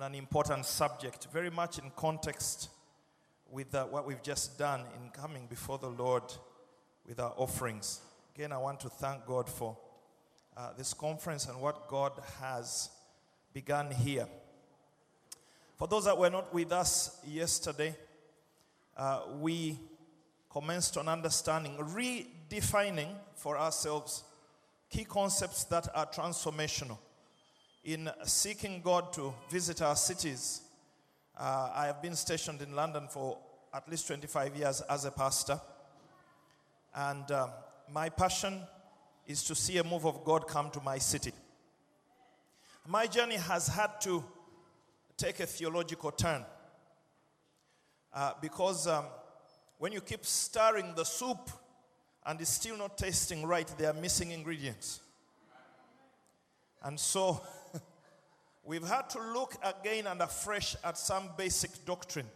On an important subject, very much in context with uh, what we've just done in coming before the Lord with our offerings. Again, I want to thank God for uh, this conference and what God has begun here. For those that were not with us yesterday, uh, we commenced on understanding, redefining for ourselves key concepts that are transformational in seeking God to visit our cities. Uh, I have been stationed in London for at least 25 years as a pastor. And uh, my passion is to see a move of God come to my city. My journey has had to take a theological turn uh, because um, when you keep stirring the soup and it's still not tasting right, there are missing ingredients. And so we've had to look again and afresh at some basic doctrine.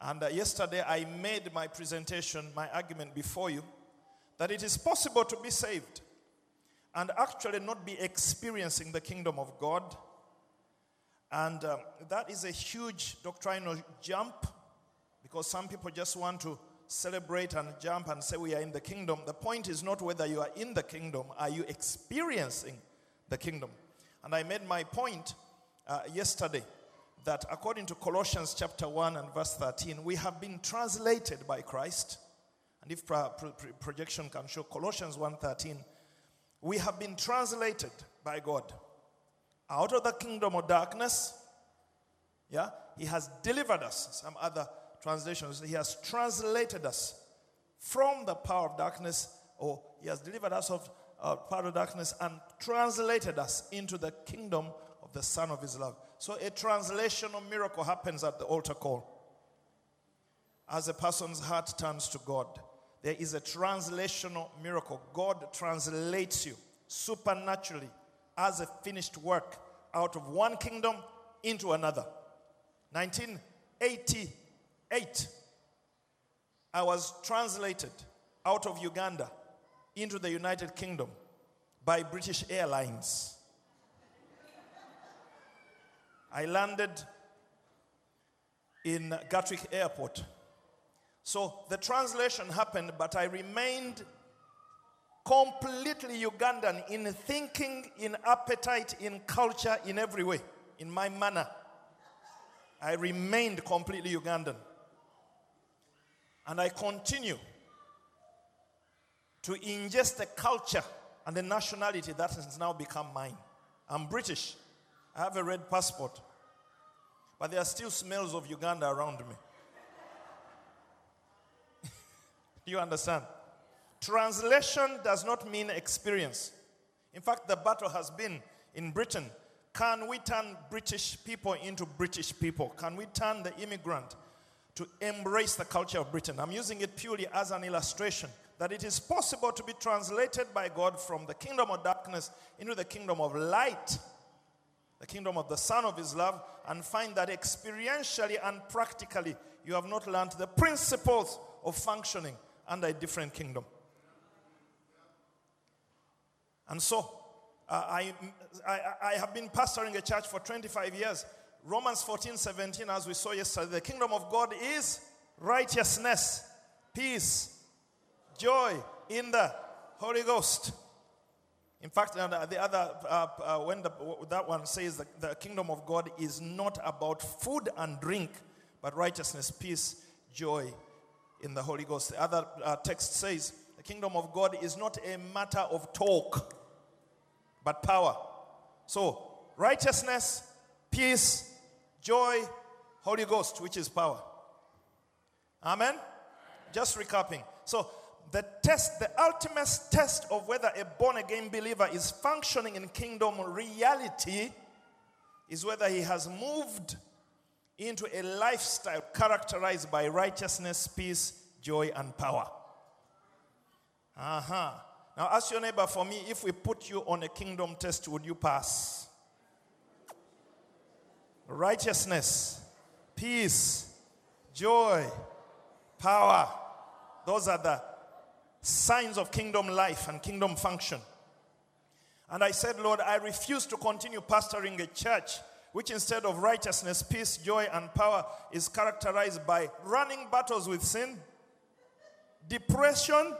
And uh, yesterday I made my presentation, my argument before you, that it is possible to be saved and actually not be experiencing the kingdom of God. And um, that is a huge doctrinal jump because some people just want to celebrate and jump and say we are in the kingdom. The point is not whether you are in the kingdom, are you experiencing the kingdom? And I made my point uh, yesterday that according to Colossians chapter 1 and verse 13, we have been translated by Christ. And if pro- pro- pro- projection can show Colossians 1:13, we have been translated by God out of the kingdom of darkness. Yeah, He has delivered us. Some other translations, He has translated us from the power of darkness, or He has delivered us of uh, power of darkness and translated us into the kingdom of the Son of His love. So a translational miracle happens at the altar call. As a person's heart turns to God, there is a translational miracle. God translates you supernaturally as a finished work out of one kingdom into another. 1988, I was translated out of Uganda into the United Kingdom by British Airlines. I landed in Gatwick Airport. So the translation happened, but I remained completely Ugandan in thinking, in appetite, in culture, in every way, in my manner. I remained completely Ugandan. And I continue to ingest the culture and the nationality that has now become mine. I'm British. I have a red passport. But there are still smells of Uganda around me. Do you understand? Translation does not mean experience. In fact, the battle has been in Britain. Can we turn British people into British people? Can we turn the immigrant to embrace the culture of Britain? I'm using it purely as an illustration that it is possible to be translated by God from the kingdom of darkness into the kingdom of light, the kingdom of the Son of His love, and find that experientially and practically you have not learned the principles of functioning under a different kingdom. And so, uh, I, I, I have been pastoring a church for 25 years. Romans 14, 17, as we saw yesterday, the kingdom of God is righteousness, peace, joy in the Holy Ghost. In fact, uh, the the other, uh, uh, when the, that one says that the kingdom of God is not about food and drink, but righteousness, peace, joy in the Holy Ghost. The other uh, text says the kingdom of God is not a matter of talk, but power. So, righteousness, peace, joy, Holy Ghost, which is power. Amen? Just recapping. So, the test, the ultimate test of whether a born again believer is functioning in kingdom reality is whether he has moved into a lifestyle characterized by righteousness, peace, joy, and power. Uh huh. Now, ask your neighbor for me if we put you on a kingdom test, would you pass? Righteousness, peace, joy, power. Those are the signs of kingdom life and kingdom function. And I said, Lord, I refuse to continue pastoring a church which instead of righteousness, peace, joy, and power is characterized by running battles with sin, depression,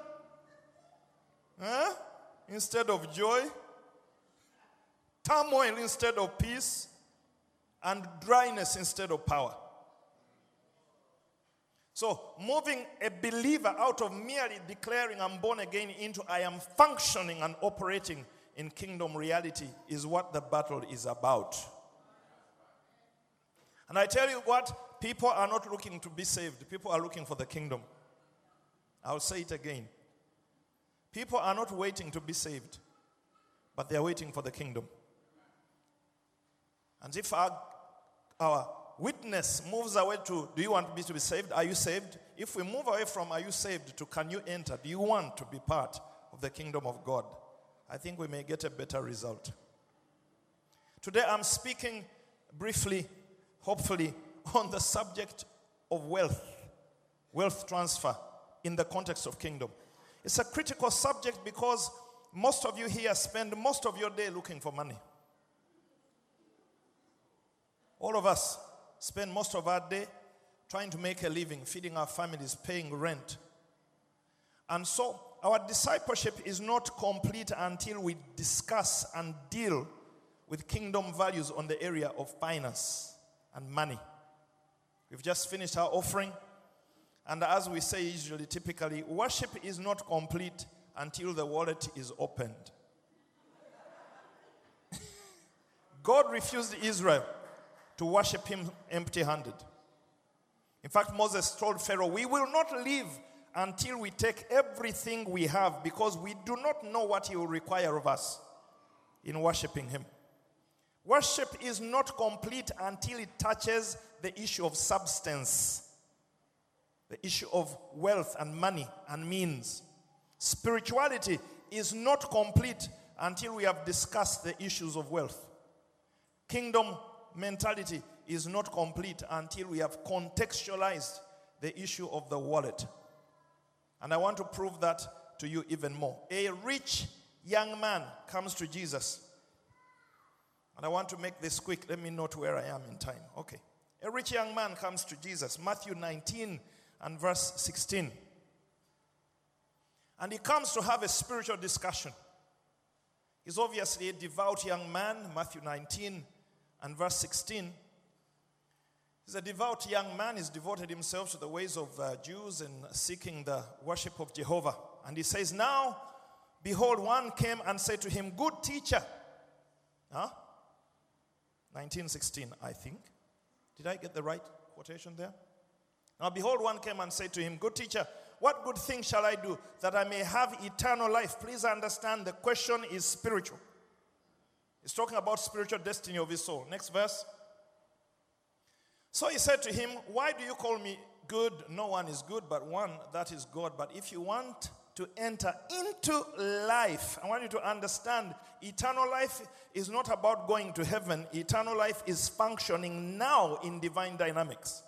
instead of joy, turmoil instead of peace, and dryness instead of power. So, moving a believer out of merely declaring I'm born again into I am functioning and operating in kingdom reality is what the battle is about. And I tell you what, people are not looking to be saved, people are looking for the kingdom. I'll say it again. People are not waiting to be saved, but they are waiting for the kingdom. And if our, our witness moves away to, do you want me to be saved? Are you saved? If we move away from, are you saved, to can you enter? Do you want to be part of the kingdom of God? I think we may get a better result. Today I'm speaking briefly, hopefully, on the subject of wealth, wealth transfer in the context of kingdom. It's a critical subject because most of you here spend most of your day looking for money. All of us spend most of our day trying to make a living, feeding our families, paying rent. And so our discipleship is not complete until we discuss and deal with kingdom values on the area of finance and money. We've just finished our offering. And as we say usually, typically, worship is not complete until the wallet is opened. God refused Israel to worship him empty handed. In fact, Moses told Pharaoh, We will not leave until we take everything we have because we do not know what he will require of us in worshiping him. Worship is not complete until it touches the issue of substance, the issue of wealth and money and means. Spirituality is not complete until we have discussed the issues of wealth. Kingdom mentality is not complete until we have contextualized the issue of the wallet. And I want to prove that to you even more. A rich young man comes to Jesus. And I want to make this quick. Let me note where I am in time. Okay. A rich young man comes to Jesus. Matthew 19 and verse 16. And he comes to have a spiritual discussion. He's obviously a devout young man, Matthew 19 and verse 16. He's a devout young man. He's devoted himself to the ways of uh, Jews and seeking the worship of Jehovah. And he says, Now, behold, one came and said to him, Good teacher. Huh? 1916, I think. Did I get the right quotation there? Now, behold, one came and said to him, Good teacher, what good thing shall I do that I may have eternal life? Please understand the question is spiritual. He's talking about spiritual destiny of his soul. Next verse. So he said to him, Why do you call me good? No one is good but one, that is God. But if you want to enter into life, I want you to understand eternal life is not about going to heaven, eternal life is functioning now in divine dynamics.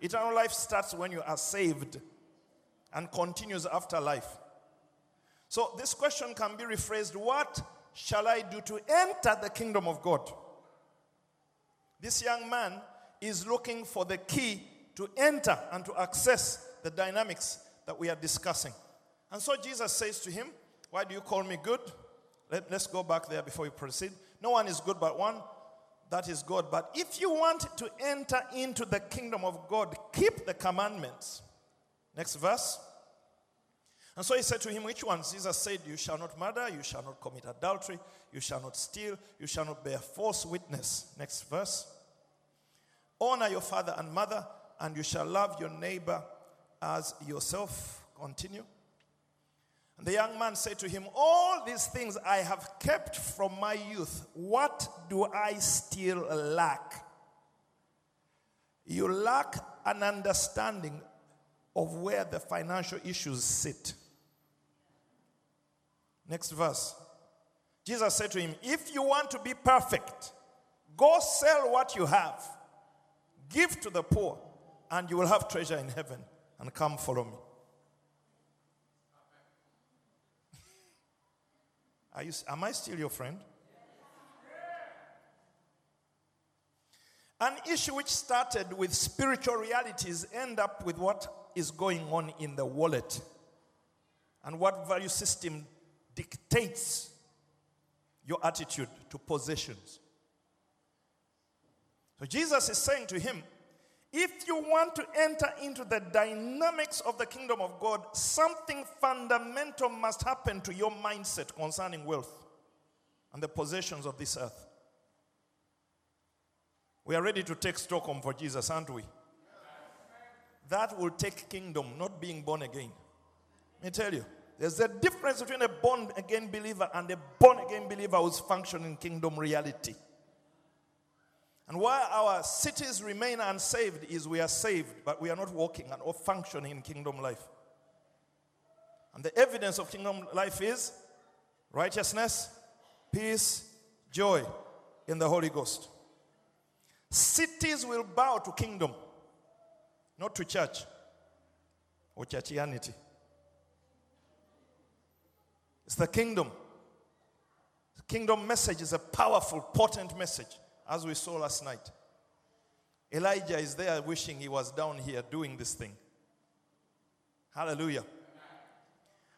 Eternal life starts when you are saved and continues after life. So this question can be rephrased What shall I do to enter the kingdom of God? This young man is looking for the key to enter and to access the dynamics that we are discussing. And so Jesus says to him, Why do you call me good? Let, us go back there before we proceed. No one is good but one, that is God. But if you want to enter into the kingdom of God, keep the commandments. Next verse. And so he said to him, Which ones? Jesus said, You shall not murder, you shall not commit adultery, you shall not steal, you shall not bear false witness. Next verse. Honor your father and mother, and you shall love your neighbor as yourself. Continue. And the young man said to him, All these things I have kept from my youth. What do I still lack? You lack an understanding of where the financial issues sit. Next verse. Jesus said to him, If you want to be perfect, go sell what you have, give to the poor, and you will have treasure in heaven, and come follow me. Are you, am I still your friend? An issue which started with spiritual realities end up with what is going on in the wallet and what value system dictates your attitude to possessions. So Jesus is saying to him, if you want to enter into the dynamics of the kingdom of God, something fundamental must happen to your mindset concerning wealth and the possessions of this earth. We are ready to take Stockholm for Jesus, aren't we? That will take kingdom, not being born again. Let me tell you, there's a difference between a born again believer and a born again believer who's functioning in kingdom reality. And why our cities remain unsaved is we are saved, but we are not walking and or functioning in kingdom life. And the evidence of kingdom life is righteousness, peace, joy in the Holy Ghost. Cities will bow to kingdom, not to church or churchianity. It's the kingdom. The kingdom message is a powerful, potent message, as we saw last night. Elijah is there wishing he was down here doing this thing. Hallelujah.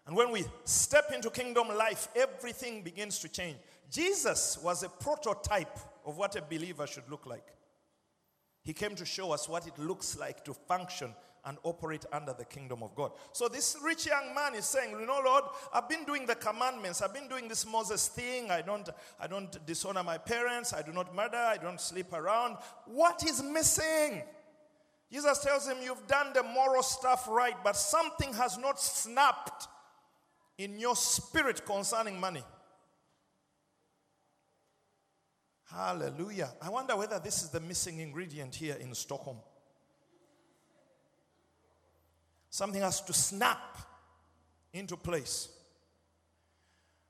And when we step into kingdom life, everything begins to change. Jesus was a prototype of what a believer should look like. He came to show us what it looks like to function and operate under the kingdom of God. So this rich young man is saying, "You know, Lord, I've been doing the commandments. I've been doing this Moses thing. I don't I don't dishonor my parents. I do not murder. I don't sleep around. What is missing?" Jesus tells him, You've done the moral stuff right, but something has not snapped in your spirit concerning money. Hallelujah. I wonder whether this is the missing ingredient here in Stockholm. Something has to snap into place.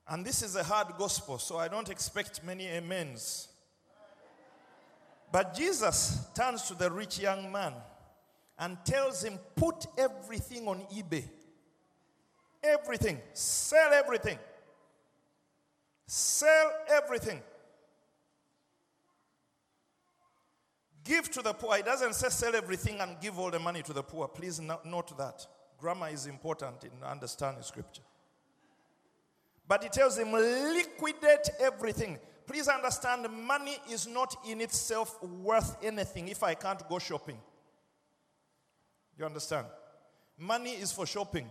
And this is a hard gospel, so I don't expect many amens. But Jesus turns to the rich young man and tells him, Put everything on eBay. Everything. Sell everything. Sell everything. Give to the poor. It doesn't say sell everything and give all the money to the poor. Please note that. Grammar is important in understanding scripture. But it tells him, liquidate everything. Please understand, money is not in itself worth anything if I can't go shopping. You understand? Money is for shopping.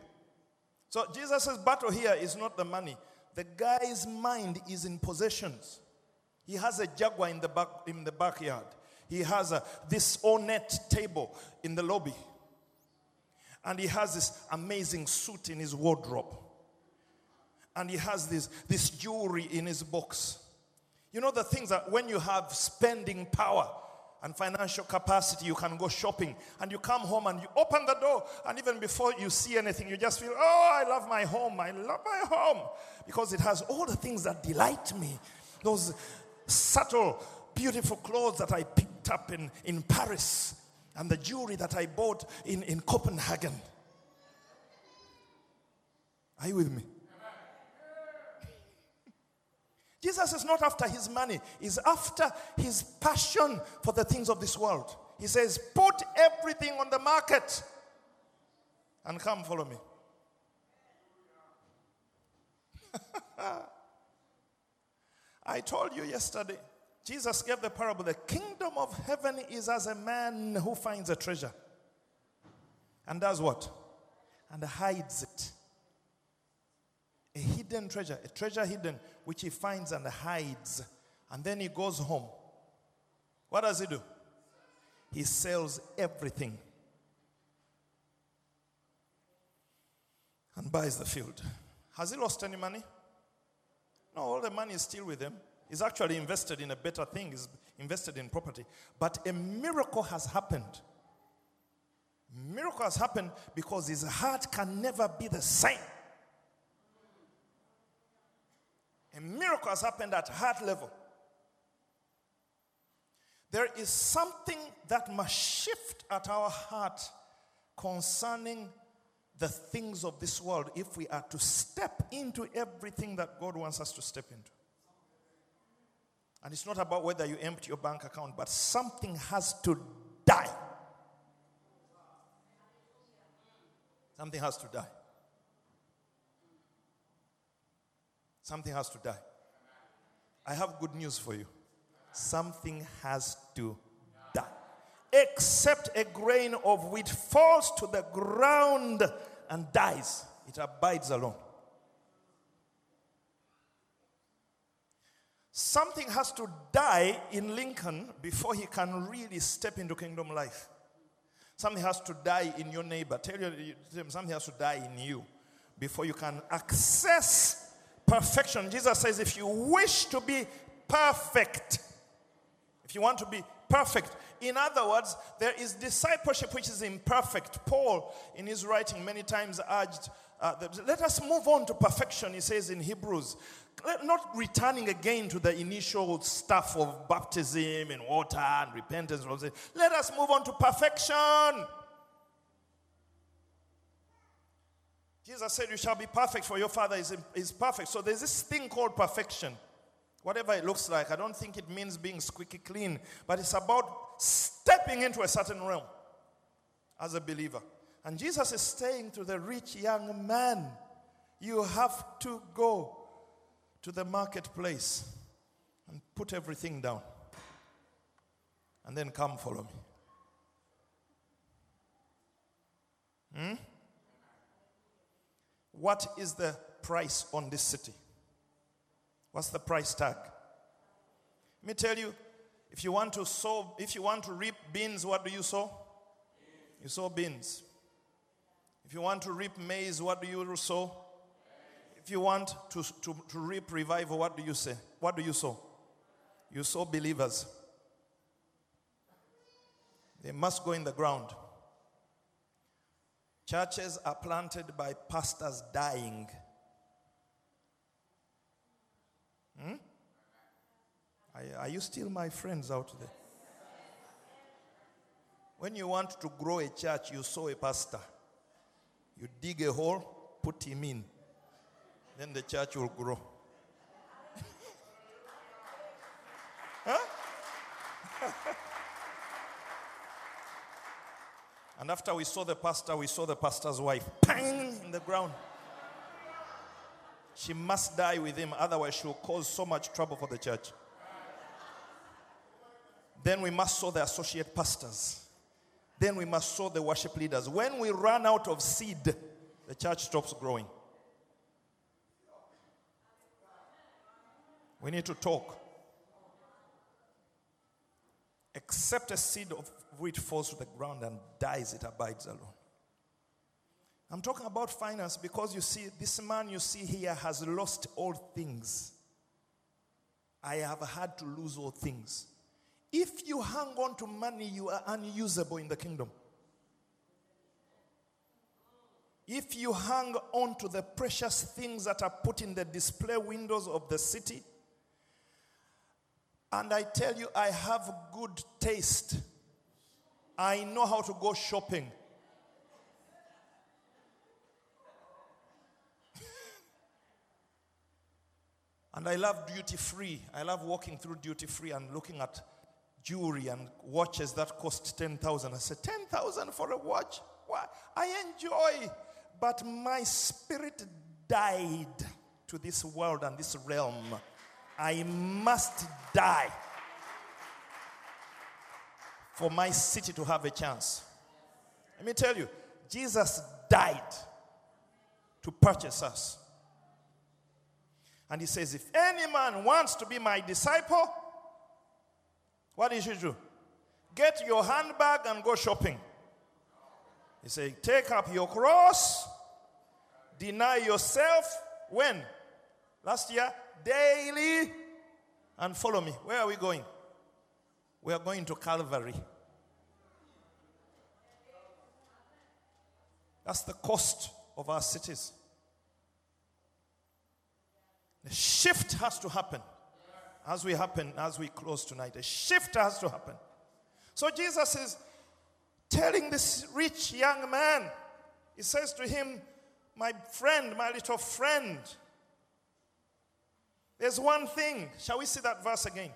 So Jesus' battle here is not the money. The guy's mind is in possessions. He has a jaguar in the back in the backyard. He has a, this ornate table in the lobby. And he has this amazing suit in his wardrobe. And he has this, this jewelry in his box. You know the things that when you have spending power and financial capacity, you can go shopping and you come home and you open the door, and even before you see anything, you just feel, oh, I love my home. I love my home because it has all the things that delight me. Those subtle, beautiful clothes that I picked up in, in Paris and the jewelry that I bought in, in Copenhagen. Are you with me? Jesus is not after his money, he's after his passion for the things of this world. He says, Put everything on the market and come follow me. I told you yesterday, Jesus gave the parable the kingdom of heaven is as a man who finds a treasure and does what? And hides it. A hidden treasure, a treasure hidden, which he finds and hides. And then he goes home. What does he do? He sells everything and buys the field. Has he lost any money? No, all the money is still with him. He's actually invested in a better thing, he's invested in property. But a miracle has happened. Miracle has happened because his heart can never be the same. A miracle has happened at heart level. There is something that must shift at our heart concerning the things of this world if we are to step into everything that God wants us to step into. And it's not about whether you empty your bank account, but something has to die. Something has to die. Something has to die. I have good news for you. Something has to die. Except a grain of wheat falls to the ground and dies, it abides alone. Something has to die in Lincoln before he can really step into kingdom life. Something has to die in your neighbor. Tell you, something has to die in you before you can access perfection. Jesus says, if you wish to be perfect, if you want to be perfect, in other words, there is discipleship which is imperfect. Paul, in his writing, many times urged, uh, let us move on to perfection, he says in Hebrews. Let- Not returning again to the initial stuff of baptism and water and repentance. Let us move on to perfection. Jesus said, You shall be perfect, for your Father is, is perfect. So there's this thing called perfection. Whatever it looks like, I don't think it means being squeaky clean, but it's about stepping into a certain realm as a believer. And Jesus is saying to the rich young man, You have to go to the marketplace and put everything down, and then come follow me. Hmm? What is the price on this city? What's the price tag? Let me tell you, if you want to sow, if you want to reap beans, what do you sow? You sow beans. If you want to reap maize, what do you sow? If you want to, to, to reap revival, what do you say? What do you sow? You sow believers. They must go in the ground. Churches are planted by pastors dying. Hmm? Are, are you still my friends out there? When you want to grow a church, you sow a pastor. You dig a hole, put him in. Then the church will grow. And after we saw the pastor, we saw the pastor's wife. Pang in the ground. She must die with him, otherwise, she'll cause so much trouble for the church. Then we must sow the associate pastors. Then we must sow the worship leaders. When we run out of seed, the church stops growing. We need to talk. Except a seed of wheat falls to the ground and dies, it abides alone. I'm talking about finance because you see, this man you see here has lost all things. I have had to lose all things. If you hang on to money, you are unusable in the kingdom. If you hang on to the precious things that are put in the display windows of the city, and I tell you, I have good taste. I know how to go shopping. and I love duty free. I love walking through duty free and looking at jewelry and watches that cost 10,000. I said, 10,000 for a watch? Why? I enjoy, but my spirit died to this world and this realm. I must die for my city to have a chance. Let me tell you, Jesus died to purchase us. And he says, if any man wants to be my disciple, what you should do? Get your handbag and go shopping. He said, take up your cross, deny yourself, When? Last year? Daily. And follow me. Where are we going? We are going to Calvary. That's the cost of our cities. The shift has to happen as we happen as we close tonight. A shift has to happen. So Jesus is telling this rich young man, he says to him, My friend, my little friend, there's one thing. Shall we see that verse again?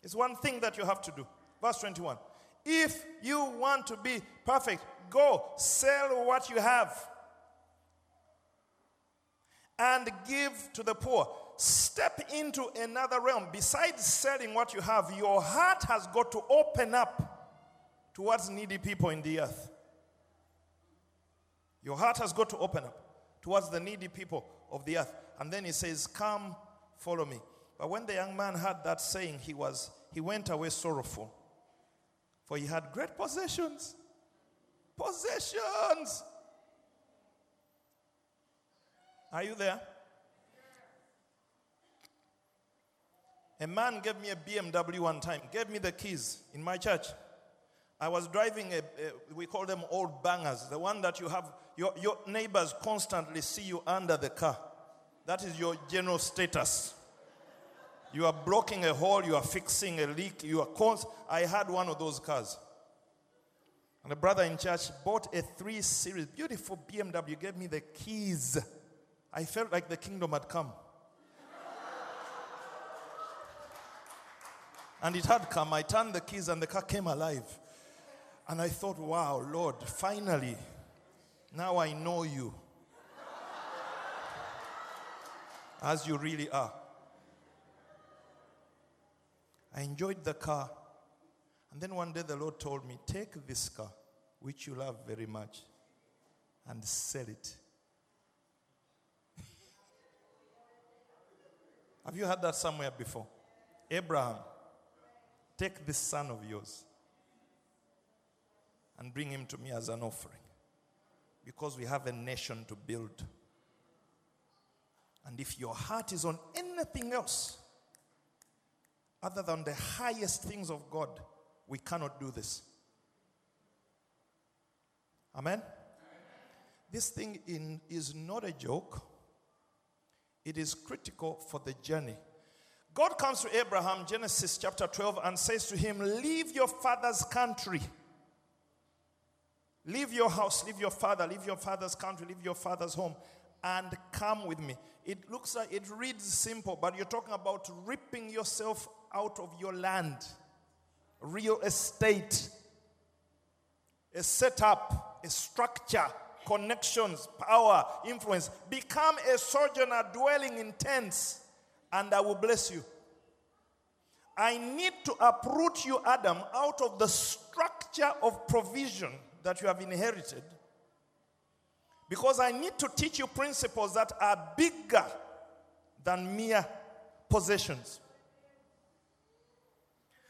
There's one thing that you have to do. Verse 21. If you want to be perfect, go sell what you have and give to the poor. Step into another realm. Besides selling what you have, your heart has got to open up towards needy people in the earth. Your heart has got to open up towards the needy people of the earth. And then he says, Come, follow me. But when the young man heard that saying, he was he went away sorrowful. For he had great possessions. Possessions. Are you there? A man gave me a BMW one time, gave me the keys in my church. I was driving a, a- we call them old bangers, the one that you have, your, your neighbors constantly see you under the car. That is your general status. You are blocking a hole, you are fixing a leak, you are const- I had one of those cars. And a brother in church bought a 3 Series, beautiful BMW, gave me the keys. I felt like the kingdom had come. And it had come. I turned the keys and the car came alive. And I thought, wow, Lord, finally, now I know you as you really are. I enjoyed the car. And then one day the Lord told me, Take this car, which you love very much, and sell it. Have you heard that somewhere before? Abraham, take this son of yours and bring him to me as an offering because we have a nation to build. And if your heart is on anything else other than the highest things of God, we cannot do this. Amen? This thing in, is not a joke, it is critical for the journey. God comes to Abraham, Genesis chapter 12, and says to him, Leave your father's country. Leave your house, leave your father, leave your father's country, leave your father's home, and come with me. It looks like it reads simple, but you're talking about ripping yourself out of your land, real estate, a setup, a structure, connections, power, influence. Become a sojourner dwelling in tents, and I will bless you. I need to uproot you, Adam, out of the structure of provision that you have inherited because I need to teach you principles that are bigger than mere possessions.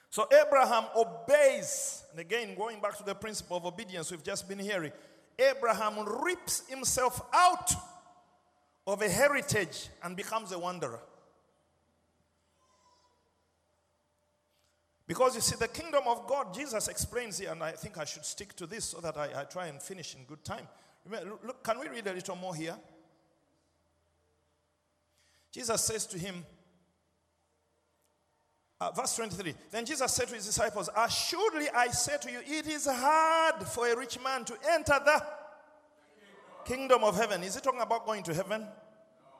So Abraham obeys, and again, going back to the principle of obedience we've just been hearing, Abraham rips himself out of a heritage and becomes a wanderer. Because you see, the kingdom of God, Jesus explains here, and I think I should stick to this so that I, I try and finish in good time. Look, can we read a little more here? Jesus says to him, uh, verse 23 Then Jesus said to his disciples, Assuredly I say to you, it is hard for a rich man to enter the kingdom of heaven. Is he talking about going to heaven?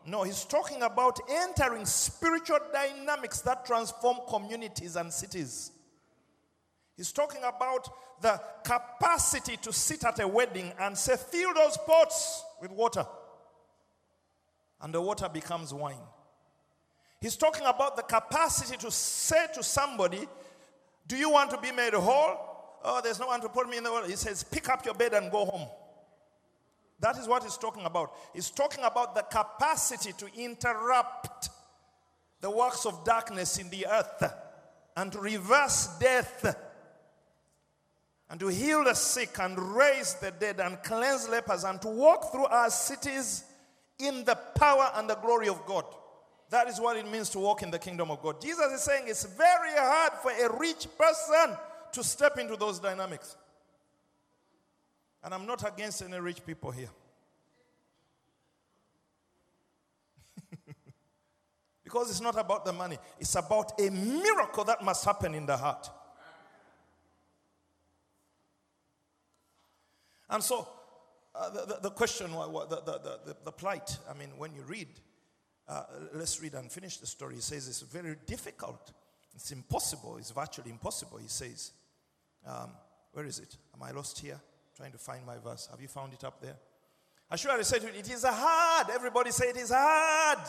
No, he's talking about entering spiritual dynamics that transform communities and cities. He's talking about the capacity to sit at a wedding and say, fill those pots with water. And the water becomes wine. He's talking about the capacity to say to somebody, Do you want to be made whole? Oh, there's no one to put me in the world. He says, Pick up your bed and go home. That is what he's talking about. He's talking about the capacity to interrupt the works of darkness in the earth and to reverse death and to heal the sick and raise the dead and cleanse lepers and to walk through our cities in the power and the glory of God. That is what it means to walk in the kingdom of God. Jesus is saying it's very hard for a rich person to step into those dynamics. And I'm not against any rich people here. because it's not about the money, it's about a miracle that must happen in the heart. And so, uh, the, the, the question, the, the, the, plight, I mean, when you read, uh, let's read and finish the story. He says it's very difficult. It's impossible. It's virtually impossible, he says. Um, where is it? Am I lost here? Trying to find my verse. Have you found it up there? I sure said to you, it is hard. Everybody say it is hard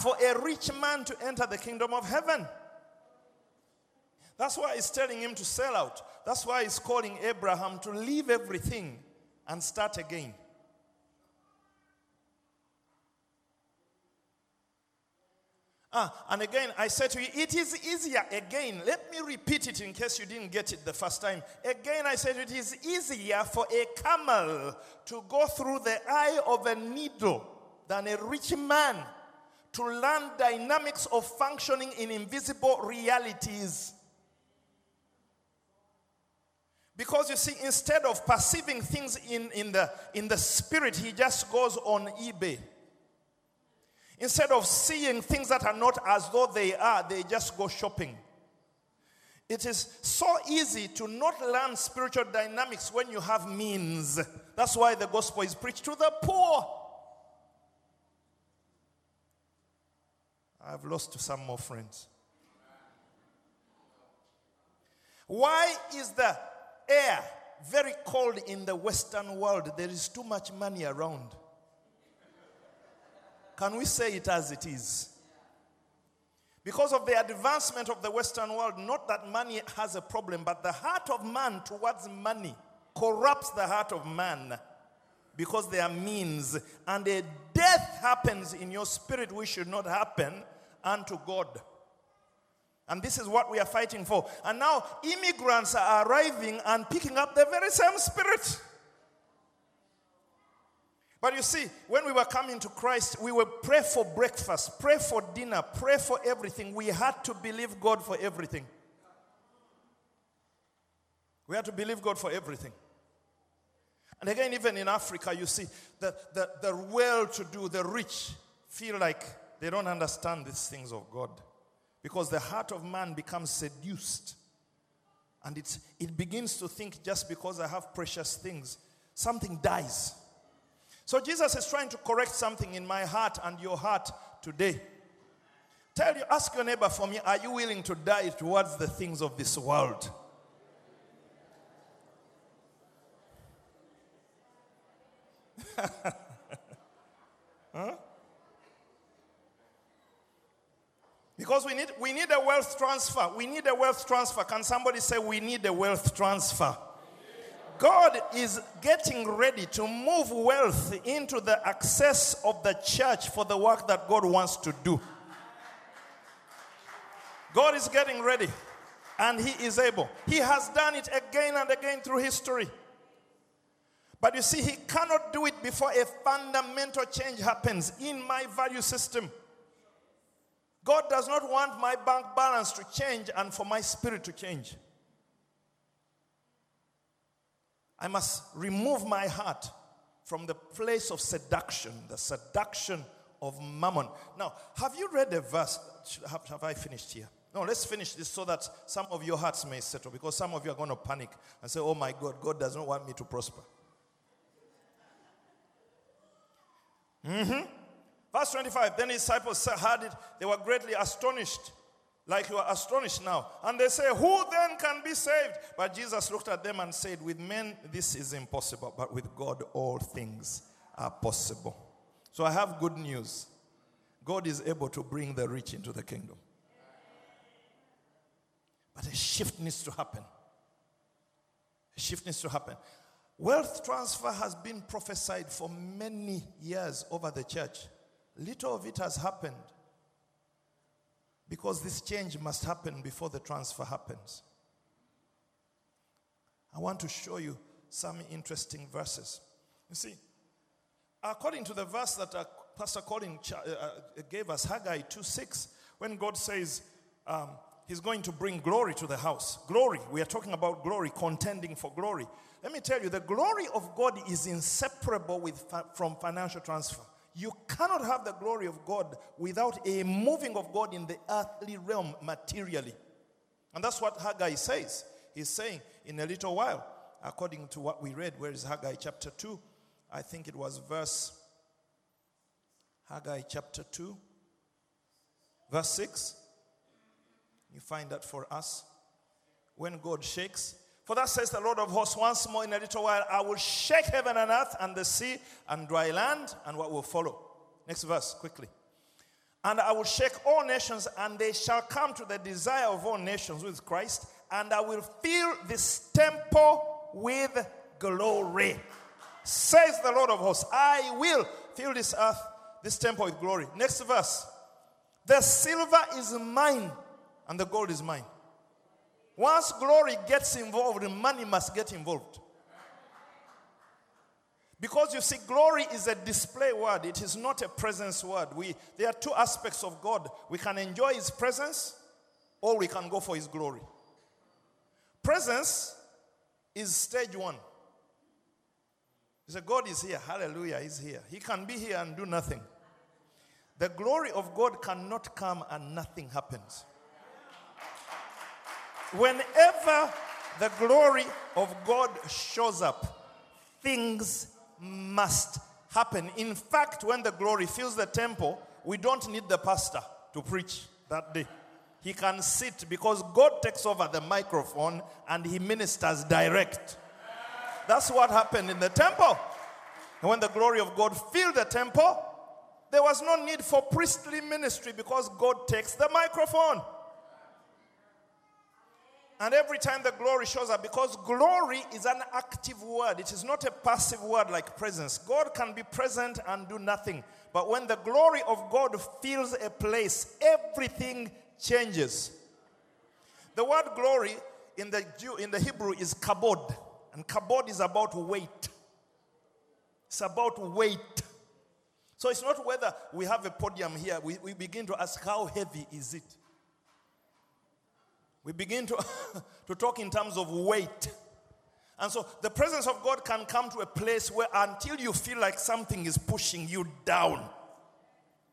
for a rich man to enter the kingdom of heaven. That's why he's telling him to sell out. That's why he's calling Abraham to leave everything and start again. Ah, and again, I said to you, it is easier. Again, let me repeat it in case you didn't get it the first time. Again, I said it is easier for a camel to go through the eye of a needle than a rich man to learn dynamics of functioning in invisible realities. Because you see, instead of perceiving things in, in, the, in the spirit, he just goes on eBay. Instead of seeing things that are not as though they are, they just go shopping. It is so easy to not learn spiritual dynamics when you have means. That's why the gospel is preached to the poor. I've lost to some more friends. Why is the air very cold in the Western world? There is too much money around. Can we say it as it is? Because of the advancement of the Western world, not that money has a problem, but the heart of man towards money corrupts the heart of man because there are means, and a death happens in your spirit which should not happen unto God. And this is what we are fighting for. And now immigrants are arriving and picking up the very same spirit. But you see, when we were coming to Christ, we would pray for breakfast, pray for dinner, pray for everything. We had to believe God for everything. We had to believe God for everything. And again, even in Africa, you see, the, the, the well to do, the rich, feel like they don't understand these things of God. Because the heart of man becomes seduced. And it's, it begins to think just because I have precious things, something dies. So Jesus is trying to correct something in my heart and your heart today. Tell you, ask your neighbor for me, are you willing to die towards the things of this world? Huh? Because we need, we need a wealth transfer. We need a wealth transfer. Can somebody say we need a wealth transfer? God is getting ready to move wealth into the access of the church for the work that God wants to do. God is getting ready and He is able. He has done it again and again through history. But you see, He cannot do it before a fundamental change happens in my value system. God does not want my bank balance to change and for my spirit to change. I must remove my heart from the place of seduction, the seduction of mammon. Now, have you read a verse? Have, have I finished here? No, let's finish this so that some of your hearts may settle because some of you are going to panic and say, Oh my God, God does not want me to prosper. Mm-hmm. Verse 25 Then his disciples heard it, they were greatly astonished, like you are astonished now. And they say, Who then can be saved? But Jesus looked at them and said, With men this is impossible, but with God all things are possible. So I have good news God is able to bring the rich into the kingdom. But a shift needs to happen. A shift needs to happen. Wealth transfer has been prophesied for many years over the church. Little of it has happened because this change must happen before the transfer happens. I want to show you some interesting verses. You see, according to the verse that uh, Pastor Colin uh, uh, gave us, Haggai 2 6, when God says um, he's going to bring glory to the house. Glory, we are talking about glory, contending for glory. Let me tell you, the glory of God is inseparable with from financial transfer. You cannot have the glory of God without a moving of God in the earthly realm materially. And that's what Haggai says. He's saying, in a little while, according to what we read, where is Haggai chapter 2? I think it was verse, Haggai chapter 2, verse 6. You find that for us. When God shakes, for that says the Lord of hosts, once more in a little while, I will shake heaven and earth and the sea and dry land, and what will follow. Next verse, quickly. And I will shake all nations, and they shall come to the desire of all nations with Christ, and I will fill this temple with glory. Says the Lord of hosts, I will fill this earth, this temple with glory. Next verse. The silver is mine, and the gold is mine. Once glory gets involved, money must get involved. Because you see, glory is a display word, it is not a presence word. We, there are two aspects of God we can enjoy His presence, or we can go for His glory. Presence is stage one. You say, God is here. Hallelujah, He's here. He can be here and do nothing. The glory of God cannot come and nothing happens. Whenever the glory of God shows up, things must happen. In fact, when the glory fills the temple, we don't need the pastor to preach that day. He can sit because God takes over the microphone and he ministers direct. That's what happened in the temple. And when the glory of God filled the temple, there was no need for priestly ministry because God takes the microphone. And every time the glory shows up, because glory is an active word, it is not a passive word like presence. God can be present and do nothing. But when the glory of God fills a place, everything changes. The word glory in the, Jew, in the Hebrew is kabod, and kabod is about weight. It's about weight. So it's not whether we have a podium here, we, we begin to ask, how heavy is it? We begin to, to talk in terms of weight. And so the presence of God can come to a place where until you feel like something is pushing you down.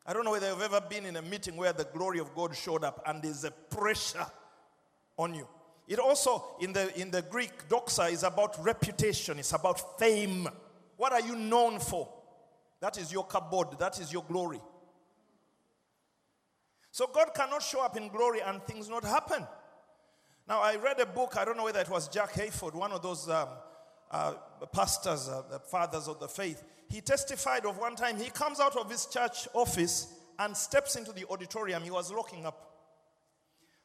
I don't know whether you've ever been in a meeting where the glory of God showed up and there's a pressure on you. It also, in the, in the Greek, doxa is about reputation, it's about fame. What are you known for? That is your kabod, that is your glory. So God cannot show up in glory and things not happen. Now, I read a book, I don't know whether it was Jack Hayford, one of those um, uh, pastors, uh, the fathers of the faith. He testified of one time he comes out of his church office and steps into the auditorium. He was locking up.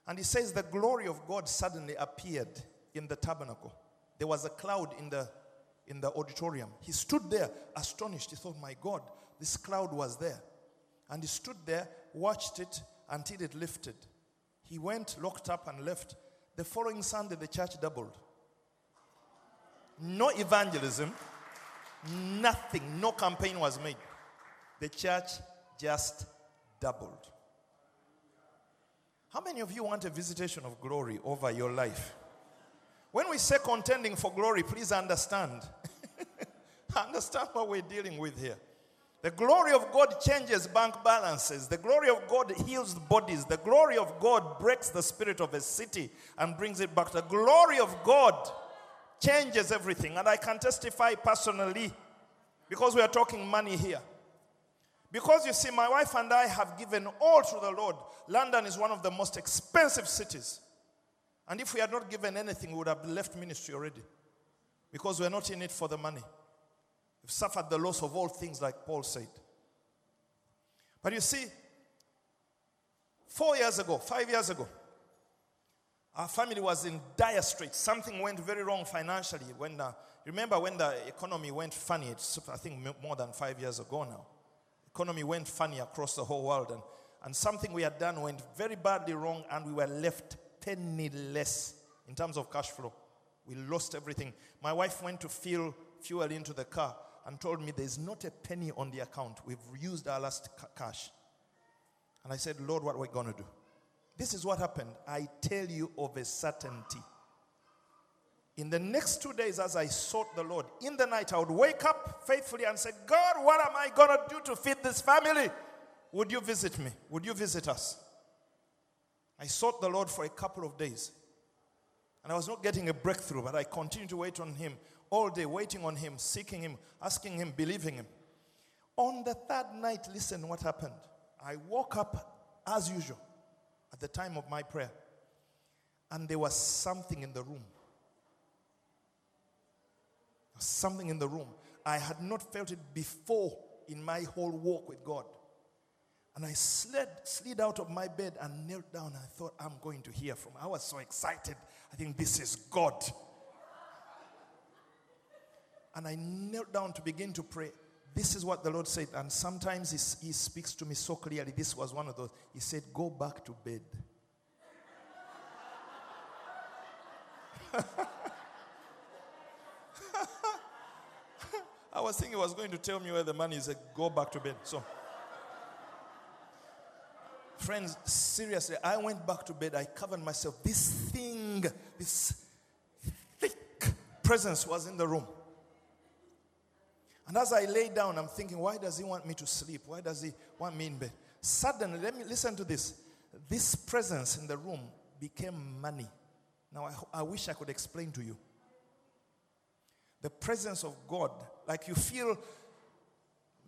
And he says, The glory of God suddenly appeared in the tabernacle. There was a cloud in the, in the auditorium. He stood there astonished. He thought, My God, this cloud was there. And he stood there, watched it until it lifted. He went, locked up, and left. The following Sunday, the church doubled. No evangelism, nothing, no campaign was made. The church just doubled. How many of you want a visitation of glory over your life? When we say contending for glory, please understand. understand what we're dealing with here. The glory of God changes bank balances. The glory of God heals bodies. The glory of God breaks the spirit of a city and brings it back. The glory of God changes everything. And I can testify personally because we are talking money here. Because you see, my wife and I have given all to the Lord. London is one of the most expensive cities. And if we had not given anything, we would have left ministry already. Because we're not in it for the money. We've suffered the loss of all things, like Paul said. But you see, four years ago, five years ago, our family was in dire straits. Something went very wrong financially. When uh, remember when the economy went funny? It's I think more than five years ago now. Economy went funny across the whole world, and, and something we had done went very badly wrong, and we were left penniless in terms of cash flow. We lost everything. My wife went to fill fuel into the car, and told me there's not a penny on the account. We've used our last ca- cash. And I said, Lord, what are we going to do? This is what happened. I tell you of a certainty. In the next two days, as I sought the Lord, in the night, I would wake up faithfully and say, God, what am I going to do to feed this family? Would you visit me? Would you visit us? I sought the Lord for a couple of days. And I was not getting a breakthrough, but I continued to wait on Him all day, waiting on Him, seeking Him, asking Him, believing Him. On the third night, listen what happened. I woke up as usual at the time of my prayer, and there was something in the room. Something in the room. I had not felt it before in my whole walk with God. And I slid, slid out of my bed and knelt down. I thought, I'm going to hear from. I was so excited. I think this is God. And I knelt down to begin to pray. This is what the Lord said. And sometimes he, he speaks to me so clearly. This was one of those. He said, Go back to bed. I was thinking he was going to tell me where the money is. He said, Go back to bed. So, friends, seriously, I went back to bed. I covered myself. This thing, this thick presence was in the room. And as I lay down, I'm thinking, why does he want me to sleep? Why does he want me in bed? Suddenly, let me listen to this. This presence in the room became money. Now, I, I wish I could explain to you. The presence of God, like you feel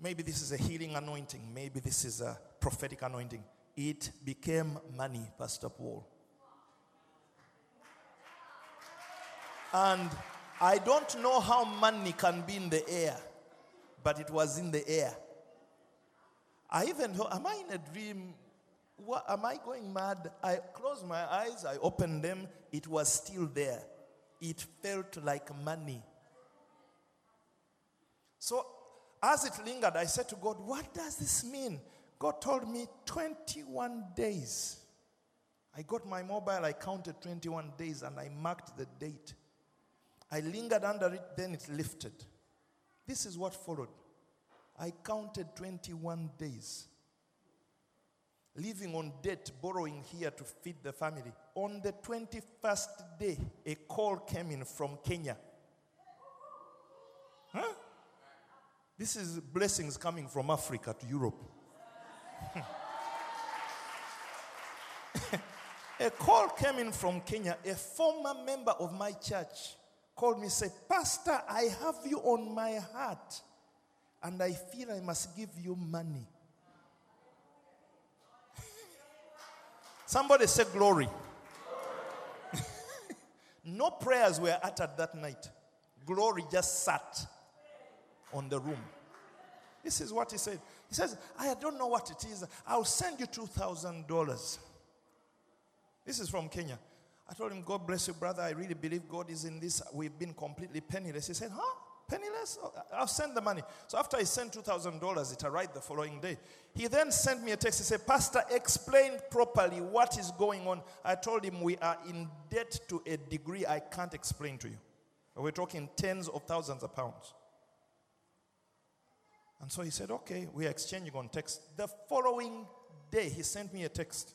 maybe this is a healing anointing, maybe this is a prophetic anointing. It became money, Pastor Paul. And I don't know how money can be in the air, but it was in the air. I even thought, am I in a dream? What, am I going mad? I closed my eyes, I opened them, it was still there. It felt like money. So as it lingered, I said to God, What does this mean? God told me 21 days. I got my mobile, I counted 21 days, and I marked the date. I lingered under it, then it lifted. This is what followed. I counted 21 days. Living on debt, borrowing here to feed the family. On the 21st day, a call came in from Kenya. Huh? This is blessings coming from Africa to Europe. a call came in from Kenya. A former member of my church called me said, Pastor, I have you on my heart, and I feel I must give you money. Somebody say glory. no prayers were uttered that night. Glory just sat on the room. This is what he said. He says, I don't know what it is. I'll send you $2,000. This is from Kenya. I told him, God bless you, brother. I really believe God is in this. We've been completely penniless. He said, Huh? Penniless? Oh, I'll send the money. So after I sent $2,000, it arrived the following day. He then sent me a text. He said, Pastor, explain properly what is going on. I told him, We are in debt to a degree I can't explain to you. We're talking tens of thousands of pounds. And so he said, Okay, we are exchanging on text. The following day, he sent me a text.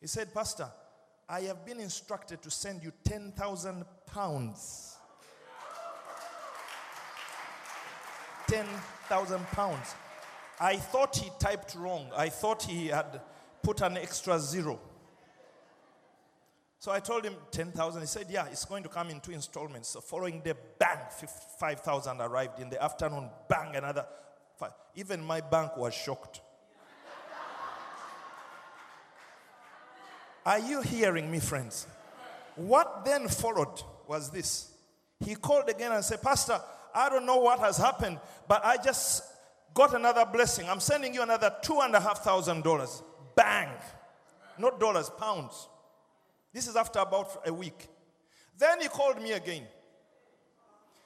He said, Pastor, I have been instructed to send you 10,000 pounds. 10,000 pounds. I thought he typed wrong. I thought he had put an extra zero. So I told him 10,000. He said, Yeah, it's going to come in two installments. So following day, bang, 5,000 arrived. In the afternoon, bang, another five. Even my bank was shocked. Are you hearing me, friends? What then followed was this. He called again and said, Pastor, I don't know what has happened, but I just got another blessing. I'm sending you another two and a half thousand dollars. Bang. Not dollars, pounds. This is after about a week. Then he called me again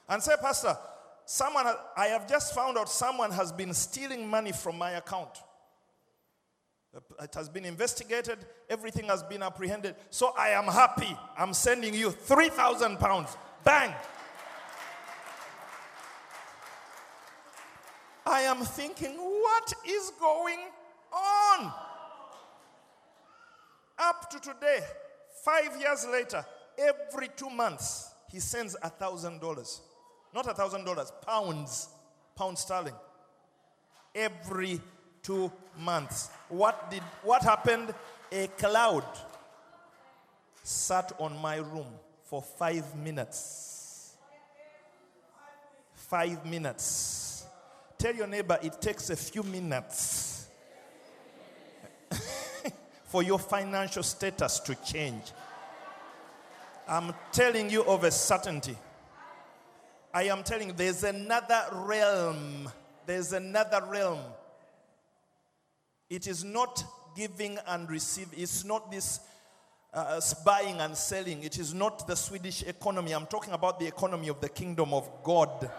and said, Pastor, someone, I have just found out someone has been stealing money from my account. It has been investigated, everything has been apprehended. So I am happy. I'm sending you 3,000 pounds. Bang. I am thinking, what is going on? Up to today, five years later, every two months, he sends a thousand dollars. Not a thousand dollars, pounds, pound sterling. Every two months. What did what happened? A cloud sat on my room for five minutes. Five minutes. Tell your neighbor it takes a few minutes for your financial status to change. I'm telling you of a certainty. I am telling you, there's another realm. There's another realm. It is not giving and receiving. It's not this uh, buying and selling. It is not the Swedish economy. I'm talking about the economy of the kingdom of God.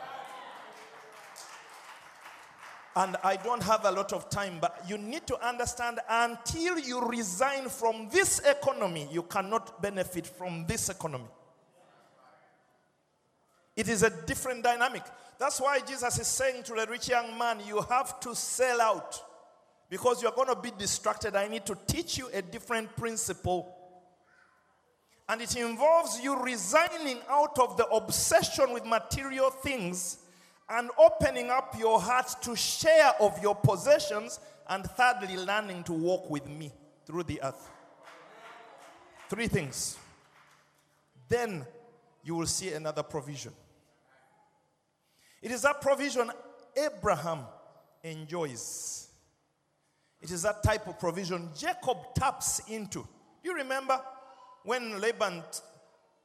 And I don't have a lot of time, but you need to understand until you resign from this economy, you cannot benefit from this economy. It is a different dynamic. That's why Jesus is saying to the rich young man, You have to sell out because you're going to be distracted. I need to teach you a different principle. And it involves you resigning out of the obsession with material things and opening up your heart to share of your possessions. And thirdly, learning to walk with me through the earth. Three things. Then you will see another provision. It is that provision Abraham enjoys. It is that type of provision Jacob taps into. You remember when Laban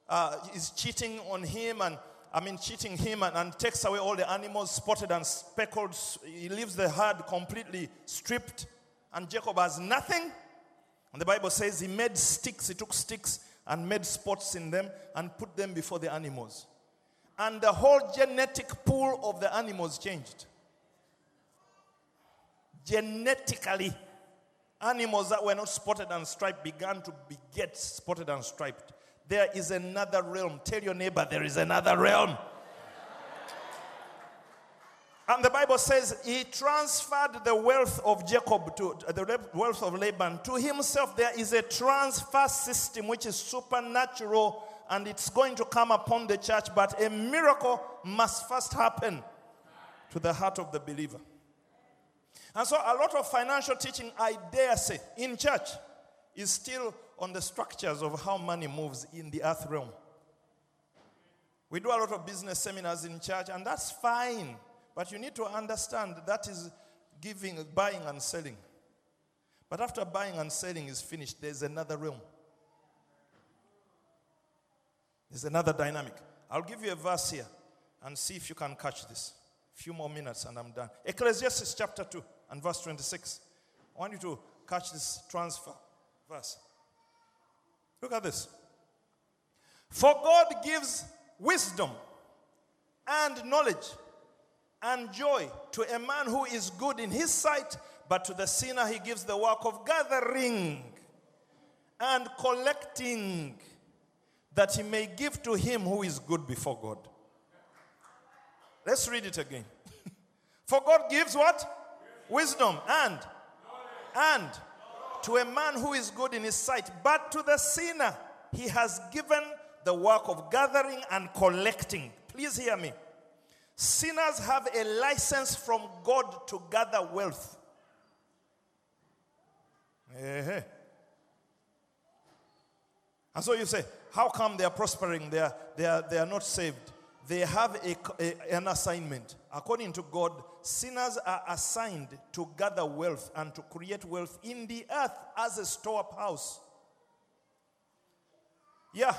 uh, is cheating on him and I mean cheating him and, and takes away all the animals spotted and speckled. He leaves the herd completely stripped, and Jacob has nothing. And the Bible says he made sticks, he took sticks and made spots in them and put them before the animals. And the whole genetic pool of the animals changed. Genetically, animals that were not spotted and striped began to beget spotted and striped. There is another realm. Tell your neighbor there is another realm. And the Bible says he transferred the wealth of Jacob to the wealth of Laban to himself. There is a transfer system which is supernatural and it's going to come upon the church, but a miracle must first happen to the heart of the believer. And so, a lot of financial teaching, I dare say, in church is still on the structures of how money moves in the earth realm. We do a lot of business seminars in church, and that's fine. But you need to understand that is giving, buying, and selling. But after buying and selling is finished, there's another realm. There's another dynamic. I'll give you a verse here and see if you can catch this. Few more minutes and I'm done. Ecclesiastes chapter 2 and verse 26. I want you to catch this transfer verse. Look at this. For God gives wisdom and knowledge and joy to a man who is good in his sight, but to the sinner he gives the work of gathering and collecting that he may give to him who is good before God. Let's read it again. For God gives what? Wisdom and and to a man who is good in his sight, but to the sinner he has given the work of gathering and collecting. Please hear me. Sinners have a license from God to gather wealth. And so you say, how come they are prospering? They are, they are, they are not saved. They have a, a- an assignment. According to God, sinners are assigned to gather wealth and to create wealth in the earth as a store up house. Yeah.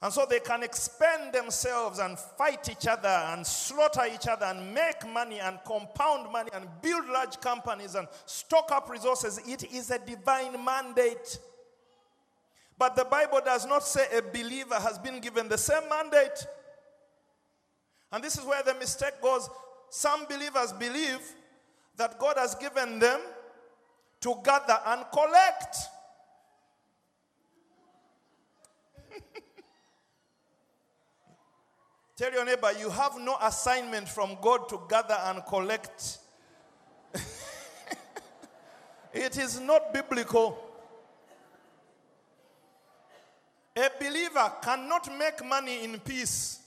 And so they can expend themselves and fight each other and slaughter each other and make money and compound money and build large companies and stock up resources. It is a divine mandate. But the Bible does not say a believer has been given the same mandate. And this is where the mistake goes. Some believers believe that God has given them to gather and collect. Tell your neighbor, you have no assignment from God to gather and collect. it is not biblical. A believer cannot make money in peace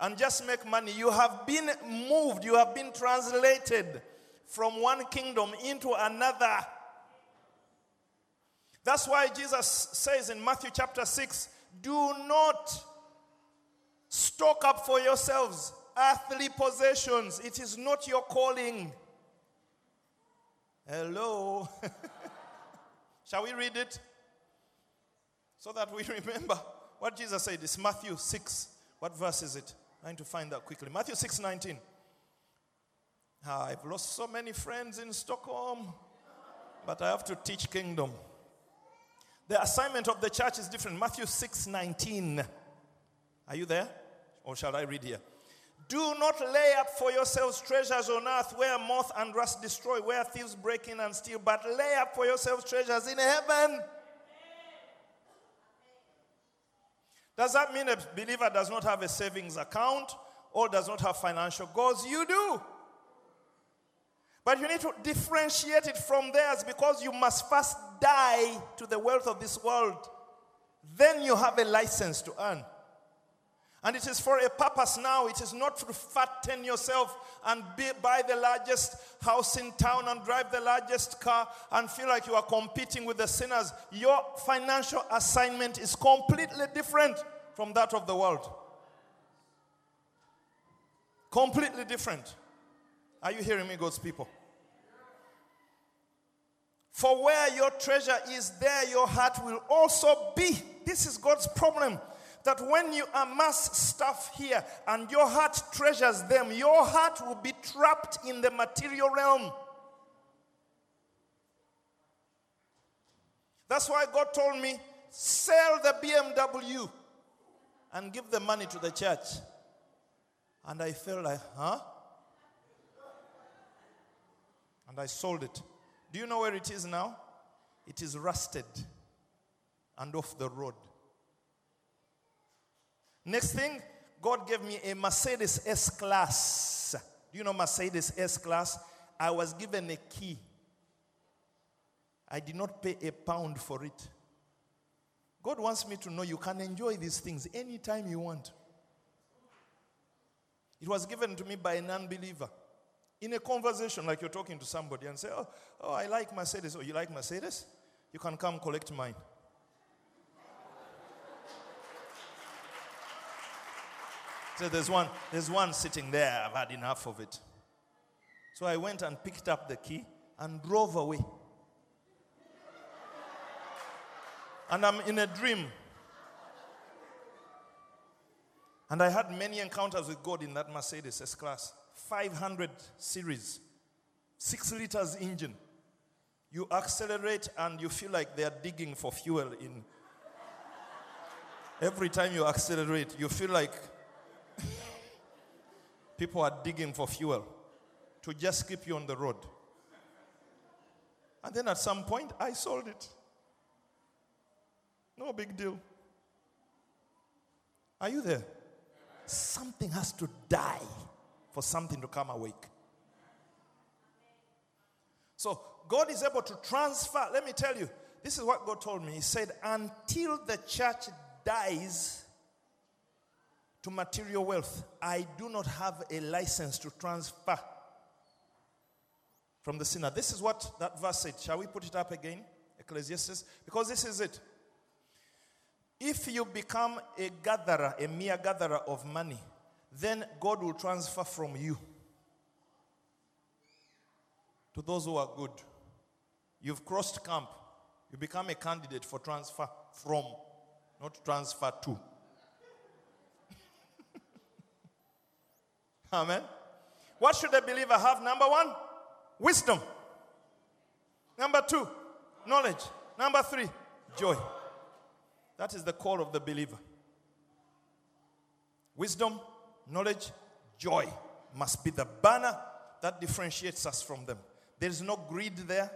and just make money. You have been moved, you have been translated from one kingdom into another. That's why Jesus says in Matthew chapter 6 do not stock up for yourselves earthly possessions. It is not your calling. Hello. Shall we read it? So that we remember what Jesus said. It's Matthew 6. What verse is it? Trying to find that quickly. Matthew 6 19. Ah, I've lost so many friends in Stockholm, but I have to teach kingdom. The assignment of the church is different. Matthew 6 19. Are you there? Or shall I read here? Do not lay up for yourselves treasures on earth where moth and rust destroy, where thieves break in and steal, but lay up for yourselves treasures in heaven. Does that mean a believer does not have a savings account or does not have financial goals? You do. But you need to differentiate it from theirs because you must first die to the wealth of this world. Then you have a license to earn. And it is for a purpose now. It is not to fatten yourself and be, buy the largest house in town and drive the largest car and feel like you are competing with the sinners. Your financial assignment is completely different from that of the world. Completely different. Are you hearing me, God's people? For where your treasure is, there your heart will also be. This is God's problem. That when you amass stuff here and your heart treasures them, your heart will be trapped in the material realm. That's why God told me sell the BMW and give the money to the church. And I felt like, huh? And I sold it. Do you know where it is now? It is rusted and off the road. Next thing, God gave me a Mercedes S Class. Do you know Mercedes S Class? I was given a key. I did not pay a pound for it. God wants me to know you can enjoy these things anytime you want. It was given to me by an unbeliever. In a conversation, like you're talking to somebody and say, Oh, oh I like Mercedes. Oh, you like Mercedes? You can come collect mine. So there's one, there's one sitting there. I've had enough of it. So I went and picked up the key and drove away. And I'm in a dream. And I had many encounters with God in that Mercedes S Class. 500 series, 6 liters engine. You accelerate and you feel like they are digging for fuel in. Every time you accelerate, you feel like people are digging for fuel to just keep you on the road. And then at some point, I sold it. No big deal. Are you there? Something has to die for something to come awake. So God is able to transfer. Let me tell you, this is what God told me. He said, until the church dies to material wealth, I do not have a license to transfer from the sinner. This is what that verse said. Shall we put it up again? Ecclesiastes? Because this is it. If you become a gatherer, a mere gatherer of money, then God will transfer from you to those who are good. You've crossed camp. You become a candidate for transfer from, not transfer to. Amen. What should a believer have? Number one, wisdom. Number two, knowledge. Number three, joy. That is the call of the believer. Wisdom, knowledge, joy must be the banner that differentiates us from them. There is no greed there.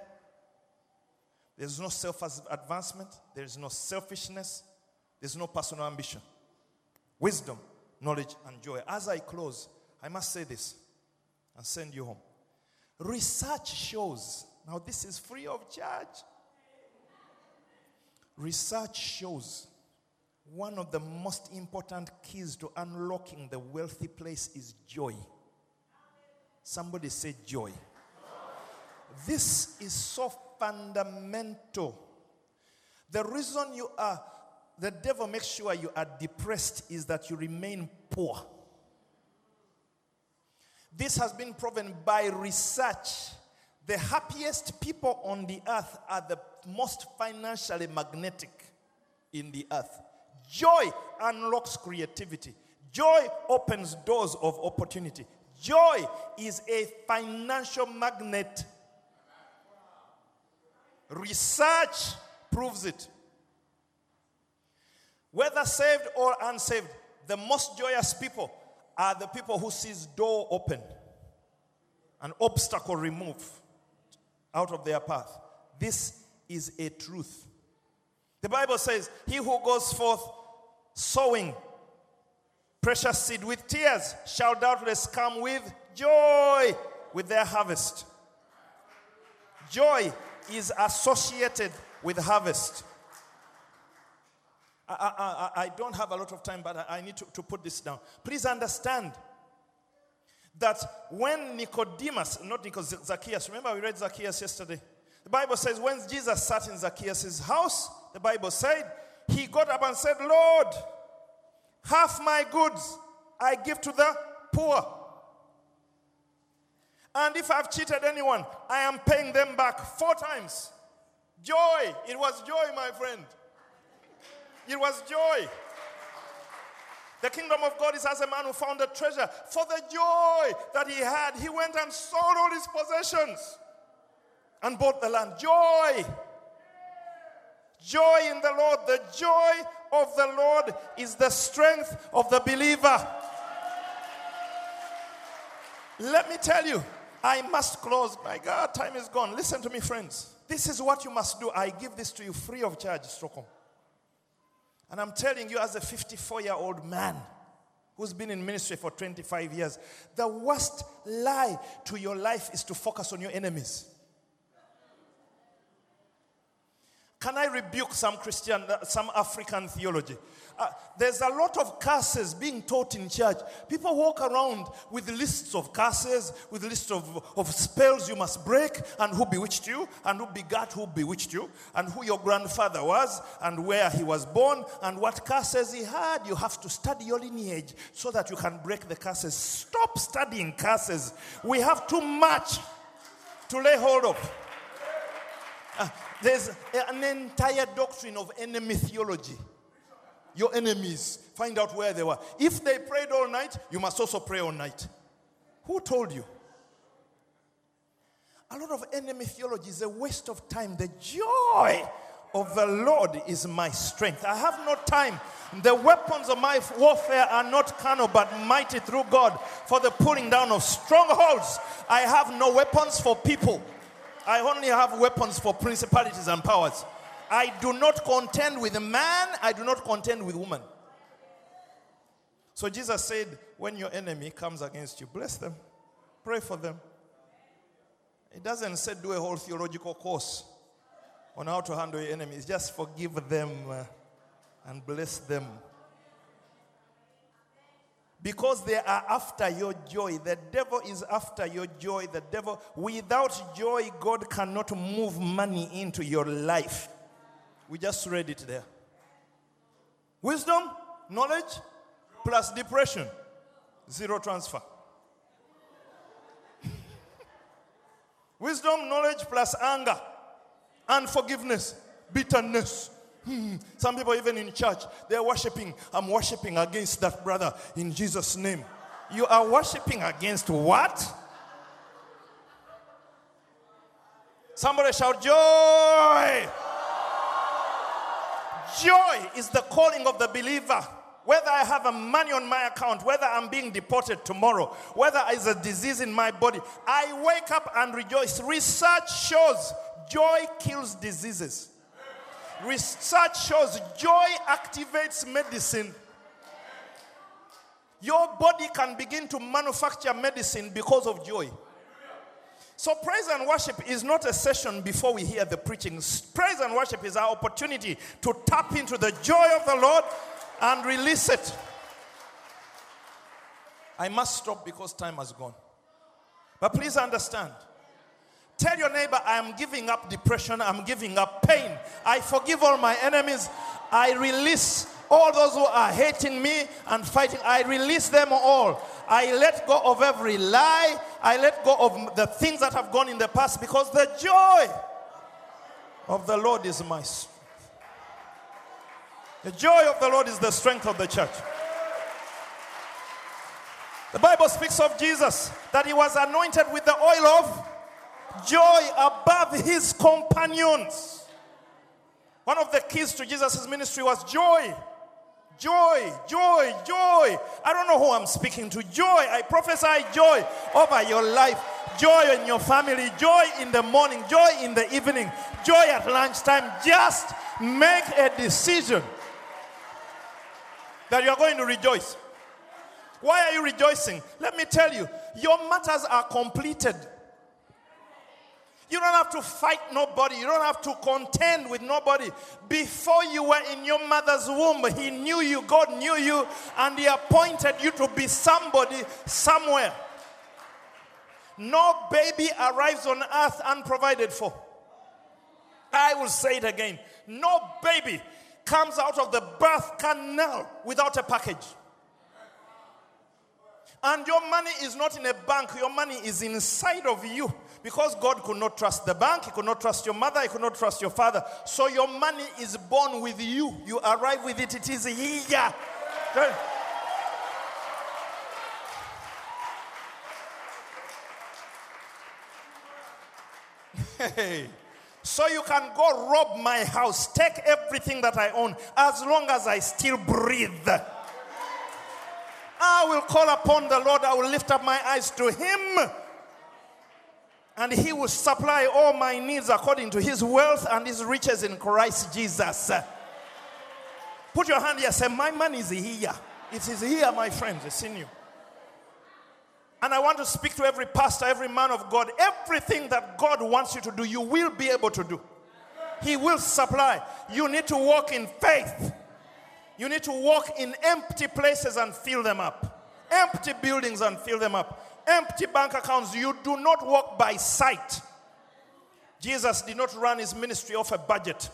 There's no self advancement. There is no selfishness. There's no personal ambition. Wisdom, knowledge, and joy. As I close, I must say this and send you home. Research shows, now this is free of charge. Research shows one of the most important keys to unlocking the wealthy place is joy. Somebody say joy. This is so fundamental. The reason you are, the devil makes sure you are depressed is that you remain poor. This has been proven by research. The happiest people on the earth are the most financially magnetic in the earth. Joy unlocks creativity. Joy opens doors of opportunity. Joy is a financial magnet. Research proves it. Whether saved or unsaved, the most joyous people are the people who sees door open, an obstacle removed out of their path. This is a truth. The Bible says, He who goes forth sowing precious seed with tears shall doubtless come with joy with their harvest. Joy is associated with harvest. I, I, I, don't have a lot of time, but I, I need to, to put this down. Please understand that when Nicodemus, not Nicodemus, Zacchaeus, remember we read Zacchaeus yesterday? The Bible says when Jesus sat in Zacchaeus' house, the Bible said, he got up and said, Lord, half my goods I give to the poor. And if I've cheated anyone, I am paying them back four times. Joy. It was joy, my friend. It was joy. The kingdom of God is as a man who found a treasure. For the joy that he had, he went and sold all his possessions and bought the land. Joy. Joy in the Lord. The joy of the Lord is the strength of the believer. Let me tell you, I must close. My God, time is gone. Listen to me, friends. This is what you must do. I give this to you free of charge, Stockholm. And I'm telling you, as a 54 year old man who's been in ministry for 25 years, the worst lie to your life is to focus on your enemies. Can I rebuke some Christian, uh, some African theology? Uh, there's a lot of curses being taught in church. People walk around with lists of curses, with lists of, of spells you must break, and who bewitched you, and who begat who bewitched you, and who your grandfather was, and where he was born, and what curses he had. You have to study your lineage so that you can break the curses. Stop studying curses. We have too much to lay hold of. Uh, there's an entire doctrine of enemy theology. Your enemies, find out where they were. If they prayed all night, you must also pray all night. Who told you? A lot of enemy theology is a waste of time. The joy of the Lord is my strength. I have no time. The weapons of my warfare are not carnal, but mighty through God for the pulling down of strongholds. I have no weapons for people. I only have weapons for principalities and powers. I do not contend with man, I do not contend with woman. So Jesus said, when your enemy comes against you, bless them, pray for them. It doesn't say do a whole theological course on how to handle your enemies, just forgive them uh, and bless them. Because they are after your joy. The devil is after your joy. The devil, without joy, God cannot move money into your life. We just read it there. Wisdom, knowledge, plus depression, zero transfer. Wisdom, knowledge, plus anger, unforgiveness, bitterness. Hmm. Some people, even in church, they're worshiping. I'm worshiping against that brother in Jesus' name. You are worshiping against what? Somebody shout, Joy! Joy is the calling of the believer. Whether I have a money on my account, whether I'm being deported tomorrow, whether there's a disease in my body, I wake up and rejoice. Research shows joy kills diseases. Research shows joy activates medicine. Your body can begin to manufacture medicine because of joy. So, praise and worship is not a session before we hear the preaching. Praise and worship is our opportunity to tap into the joy of the Lord and release it. I must stop because time has gone. But please understand. Tell your neighbor, I am giving up depression, I'm giving up pain. I forgive all my enemies. I release all those who are hating me and fighting. I release them all. I let go of every lie. I let go of the things that have gone in the past because the joy of the Lord is my strength. The joy of the Lord is the strength of the church. The Bible speaks of Jesus that he was anointed with the oil of joy above his companions. One of the keys to Jesus' ministry was joy. Joy, joy, joy. I don't know who I'm speaking to. Joy. I prophesy joy over your life, joy in your family, joy in the morning, joy in the evening, joy at lunchtime. Just make a decision that you're going to rejoice. Why are you rejoicing? Let me tell you, your matters are completed. You don't have to fight nobody. You don't have to contend with nobody. Before you were in your mother's womb, He knew you, God knew you, and He appointed you to be somebody somewhere. No baby arrives on earth unprovided for. I will say it again. No baby comes out of the birth canal without a package. And your money is not in a bank, your money is inside of you. Because God could not trust the bank, He could not trust your mother, He could not trust your father. So your money is born with you. You arrive with it, it is here. Hey. So you can go rob my house, take everything that I own, as long as I still breathe. I will call upon the Lord, I will lift up my eyes to Him, and He will supply all my needs according to His wealth and His riches in Christ Jesus. Put your hand here, say, My money is here. It is here, my friends, it's in you. And I want to speak to every pastor, every man of God. Everything that God wants you to do, you will be able to do. He will supply. You need to walk in faith. You need to walk in empty places and fill them up. Empty buildings and fill them up. Empty bank accounts. You do not walk by sight. Jesus did not run his ministry off a budget.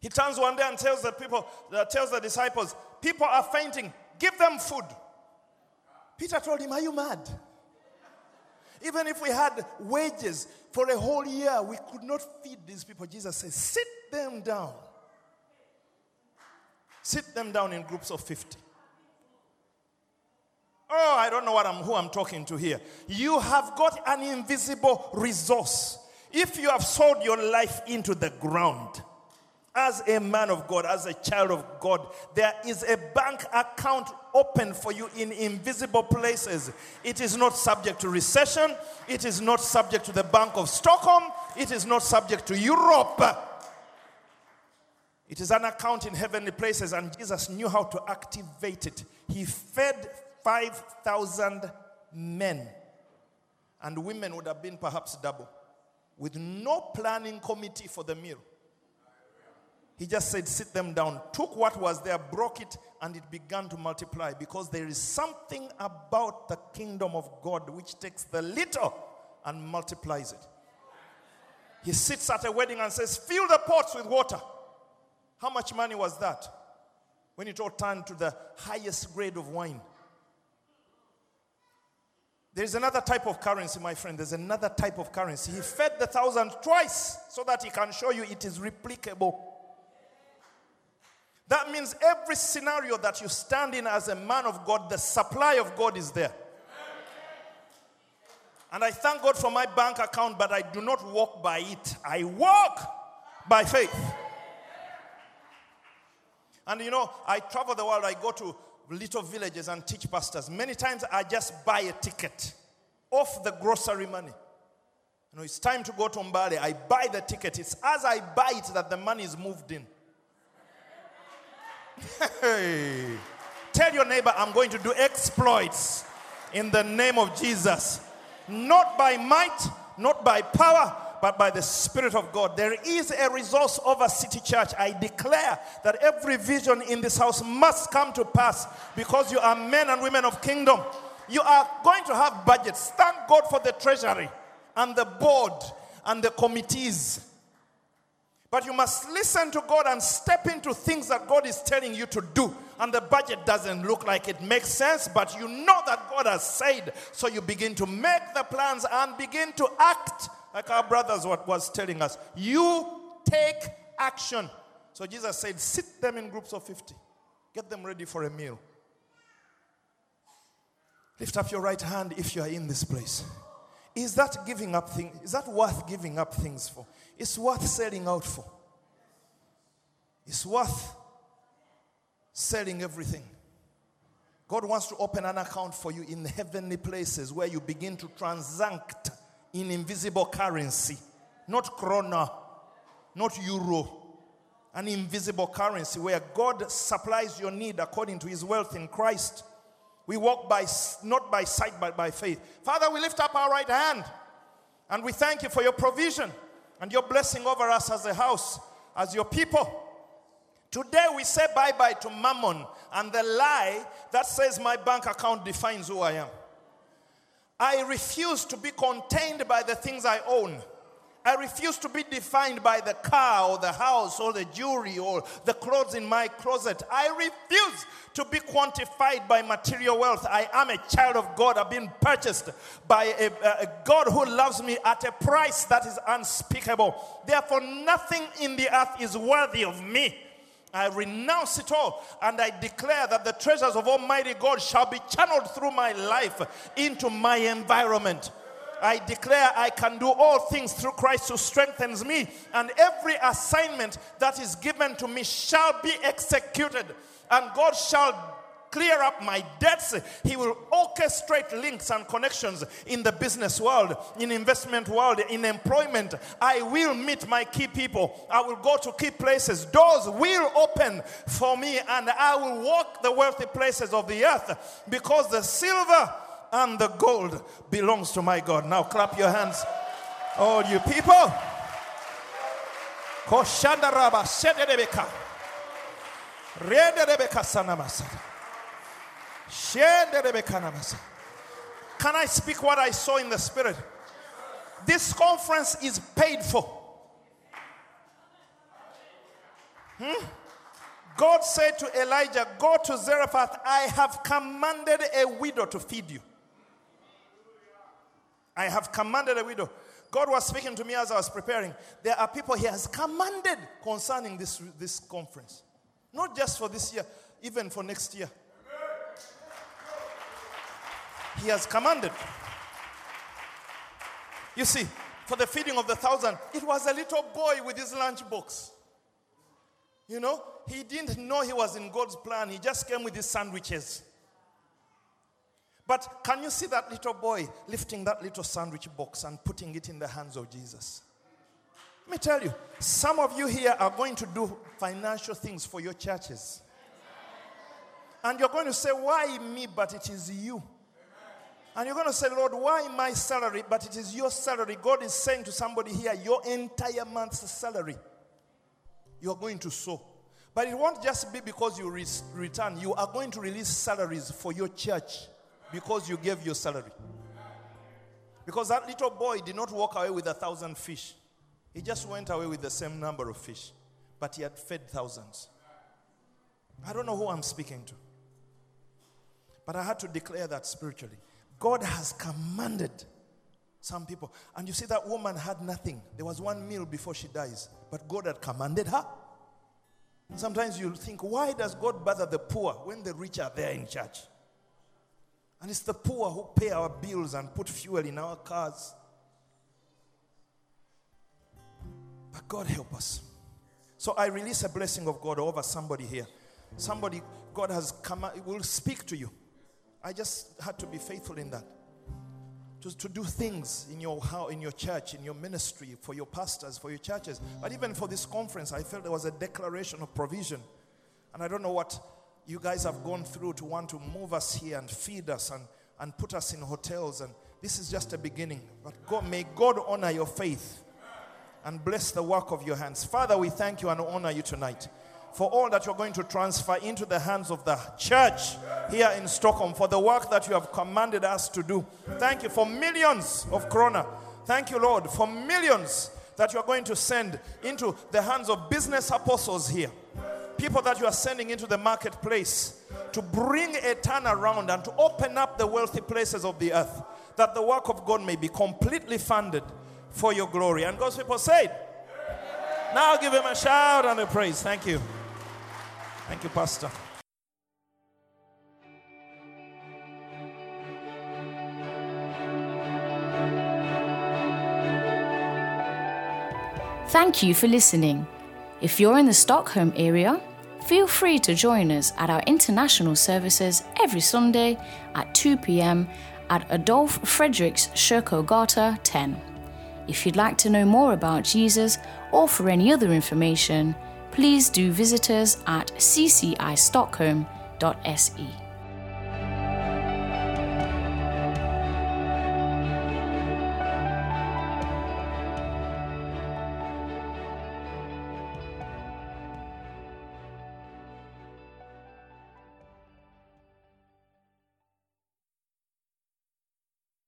He turns one day and tells the people, uh, tells the disciples, people are fainting. Give them food. Peter told him, Are you mad? Even if we had wages for a whole year, we could not feed these people. Jesus says, Sit them down. Sit them down in groups of 50. Oh, I don't know what I'm, who I'm talking to here. You have got an invisible resource. If you have sold your life into the ground, as a man of God, as a child of God, there is a bank account open for you in invisible places. It is not subject to recession. It is not subject to the Bank of Stockholm. It is not subject to Europe. It is an account in heavenly places, and Jesus knew how to activate it. He fed 5,000 men, and women would have been perhaps double, with no planning committee for the meal. He just said, Sit them down, took what was there, broke it, and it began to multiply because there is something about the kingdom of God which takes the little and multiplies it. He sits at a wedding and says, Fill the pots with water. How much money was that? When it all turned to the highest grade of wine. There's another type of currency, my friend. There's another type of currency. He fed the thousand twice so that he can show you it is replicable. That means every scenario that you stand in as a man of God, the supply of God is there. And I thank God for my bank account, but I do not walk by it. I walk by faith. And you know, I travel the world, I go to little villages and teach pastors. Many times I just buy a ticket off the grocery money. You know, it's time to go to Mbale. I buy the ticket. It's as I buy it that the money is moved in. Hey. Tell your neighbor, I'm going to do exploits in the name of Jesus. Not by might, not by power, but by the Spirit of God. There is a resource over City Church. I declare that every vision in this house must come to pass because you are men and women of kingdom. You are going to have budgets. Thank God for the treasury and the board and the committees. But you must listen to God and step into things that God is telling you to do. And the budget doesn't look like it makes sense, but you know that God has said. So you begin to make the plans and begin to act like our brothers what was telling us. You take action. So Jesus said, sit them in groups of 50. Get them ready for a meal. Lift up your right hand if you are in this place. Is that giving up thing? Is that worth giving up things for? It's worth selling out for. It's worth selling everything. God wants to open an account for you in heavenly places where you begin to transact in invisible currency, not krona, not euro, an invisible currency where God supplies your need according to his wealth in Christ. We walk by not by sight but by faith. Father, we lift up our right hand and we thank you for your provision and your blessing over us as a house, as your people. Today we say bye bye to mammon and the lie that says my bank account defines who I am. I refuse to be contained by the things I own. I refuse to be defined by the car or the house or the jewelry or the clothes in my closet. I refuse to be quantified by material wealth. I am a child of God. I've been purchased by a, a God who loves me at a price that is unspeakable. Therefore, nothing in the earth is worthy of me. I renounce it all and I declare that the treasures of Almighty God shall be channeled through my life into my environment. I declare I can do all things through Christ who strengthens me, and every assignment that is given to me shall be executed, and God shall clear up my debts. He will orchestrate links and connections in the business world, in investment world, in employment. I will meet my key people. I will go to key places. Doors will open for me, and I will walk the wealthy places of the earth because the silver and the gold belongs to my God. Now clap your hands, all you people. Koshandaraba shederebeka. Rederebeka sanamasa. Can I speak what I saw in the spirit? This conference is paid for. Hmm? God said to Elijah, Go to Zarephath. I have commanded a widow to feed you. I have commanded a widow. God was speaking to me as I was preparing. There are people He has commanded concerning this, this conference. Not just for this year, even for next year. He has commanded. You see, for the feeding of the thousand, it was a little boy with his lunchbox. You know, he didn't know he was in God's plan. He just came with his sandwiches. But can you see that little boy lifting that little sandwich box and putting it in the hands of Jesus? Let me tell you, some of you here are going to do financial things for your churches. And you're going to say, Why me? But it is you. And you're going to say, Lord, why my salary? But it is your salary. God is saying to somebody here, Your entire month's salary, you're going to sow. But it won't just be because you re- return, you are going to release salaries for your church because you gave your salary. Because that little boy did not walk away with a thousand fish, he just went away with the same number of fish, but he had fed thousands. I don't know who I'm speaking to, but I had to declare that spiritually. God has commanded some people. And you see, that woman had nothing. There was one meal before she dies, but God had commanded her. Sometimes you'll think, why does God bother the poor when the rich are there in church? And it's the poor who pay our bills and put fuel in our cars. But God help us. So I release a blessing of God over somebody here. Somebody, God has come, will speak to you. I just had to be faithful in that. To, to do things in your house, in your church, in your ministry, for your pastors, for your churches. But even for this conference, I felt there was a declaration of provision. And I don't know what you guys have gone through to want to move us here and feed us and, and put us in hotels. And this is just a beginning. But God, may God honor your faith and bless the work of your hands. Father, we thank you and honor you tonight for all that you're going to transfer into the hands of the church here in Stockholm, for the work that you have commanded us to do. Thank you for millions of krona. Thank you, Lord, for millions that you are going to send into the hands of business apostles here. People that you are sending into the marketplace to bring a turnaround and to open up the wealthy places of the earth, that the work of God may be completely funded for your glory. And God's people said, now give him a shout and a praise. Thank you. Thank you, Pastor. Thank you for listening. If you're in the Stockholm area, feel free to join us at our international services every Sunday at 2 pm at Adolf Fredriks Kyrkogata 10. If you'd like to know more about Jesus or for any other information, please do visit us at ccistockholm.se.